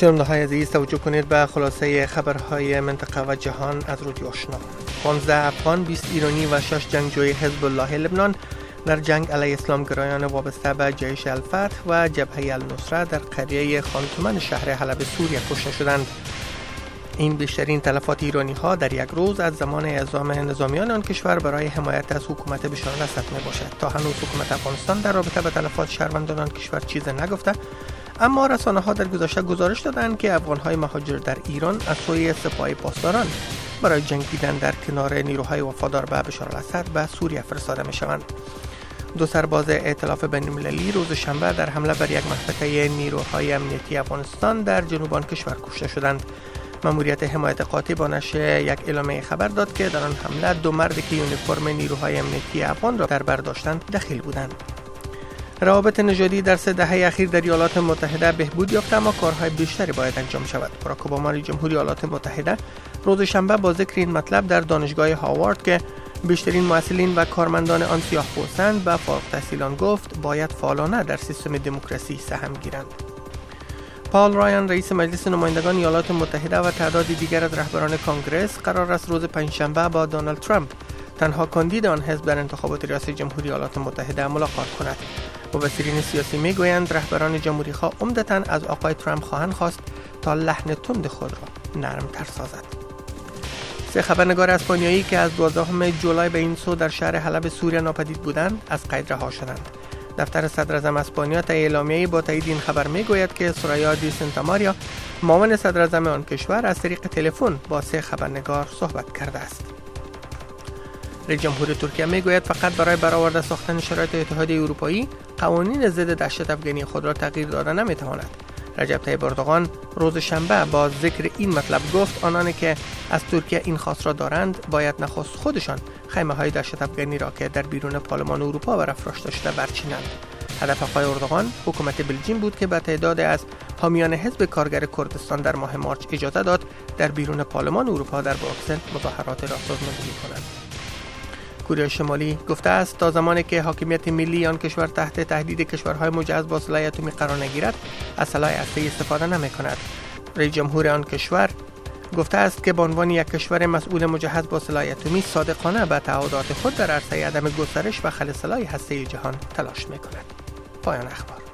شنونده های عزیز توجه کنید به خلاصه خبرهای منطقه و جهان از رودی آشنا؟ 15 افغان 20 ایرانی و 6 جنگجوی حزب الله لبنان در جنگ علیه اسلام گرایان وابسته به جیش الفتح و جبهه النصره در قریه خانتومن شهر حلب سوریه کشته شدند. این بیشترین تلفات ایرانی ها در یک روز از زمان اعزام نظامیان آن کشور برای حمایت از حکومت بشار الاسد می باشد تا هنوز حکومت افغانستان در رابطه به تلفات شهروندان آن کشور چیز نگفته اما رسانه ها در گذشته گزارش دادند که افغان های مهاجر در ایران از سوی سپاه پاسداران برای جنگیدن در کنار نیروهای وفادار به بشار الاسد به سوریه فرستاده می شوند. دو سرباز ائتلاف بین‌المللی روز شنبه در حمله بر یک محتکه نیروهای امنیتی افغانستان در جنوب کشور کشته شدند. ماموریت حمایت قاطع با نشر یک اعلامیه خبر داد که در آن حمله دو مرد که یونیفرم نیروهای امنیتی افغان را در بر داشتند دخیل بودند. روابط نژادی در سه دهه اخیر در ایالات متحده بهبود یافته اما کارهای بیشتری باید انجام شود. باراک اوباما جمهوری ایالات متحده روز شنبه با ذکر این مطلب در دانشگاه هاوارد که بیشترین معسلین و کارمندان آن سیاه پوستند به فارغ تحصیلان گفت باید فعالانه در سیستم دموکراسی سهم گیرند. پال رایان رئیس مجلس نمایندگان ایالات متحده و تعدادی دیگر از رهبران کانگرس قرار است روز پنجشنبه با دونالد ترامپ تنها کاندید آن حزب در انتخابات ریاست جمهوری ایالات متحده ملاقات کند. مبصرین سیاسی می‌گویند رهبران جمهوری خواه عمدتا از آقای ترامپ خواهند خواست تا لحن تند خود را نرم تر سازد. سه خبرنگار اسپانیایی که از 12 جولای به این سو در شهر حلب سوریه ناپدید بودند از قید رها شدند. دفتر صدر اعظم اسپانیا تا اعلامیه‌ای با تایید این خبر می‌گوید که سورایا دی سنتاماریا معاون صدر اعظم آن کشور از طریق تلفن با سه خبرنگار صحبت کرده است. رئیس جمهور ترکیه می‌گوید فقط برای برآورده ساختن شرایط اتحادیه اروپایی قوانین ضد دهشت افغانی خود را تغییر داده نمی‌تواند. رجب طیب اردوغان روز شنبه با ذکر این مطلب گفت آنانی که از ترکیه این خواست را دارند باید نخست خودشان خیمه های دهشت افغانی را که در بیرون پارلمان اروپا برافراشته شده برچینند. هدف آقای اردوغان حکومت بلژیم بود که به تعداد از حامیان حزب کارگر کردستان در ماه مارچ اجازه داد در بیرون پارلمان اروپا در بروکسل مظاهرات را سازماندهی کنند. کره شمالی گفته است تا زمانی که حاکمیت ملی آن کشور تحت تهدید کشورهای مجهز با سلاح اتمی قرار نگیرد از سلاح هسته‌ای استفاده نمی کند رئیس جمهور آن کشور گفته است که به عنوان یک کشور مسئول مجهز با سلاح اتمی صادقانه به تعهدات خود در عرصه عدم گسترش و خل سلاح جهان تلاش می کند پایان اخبار.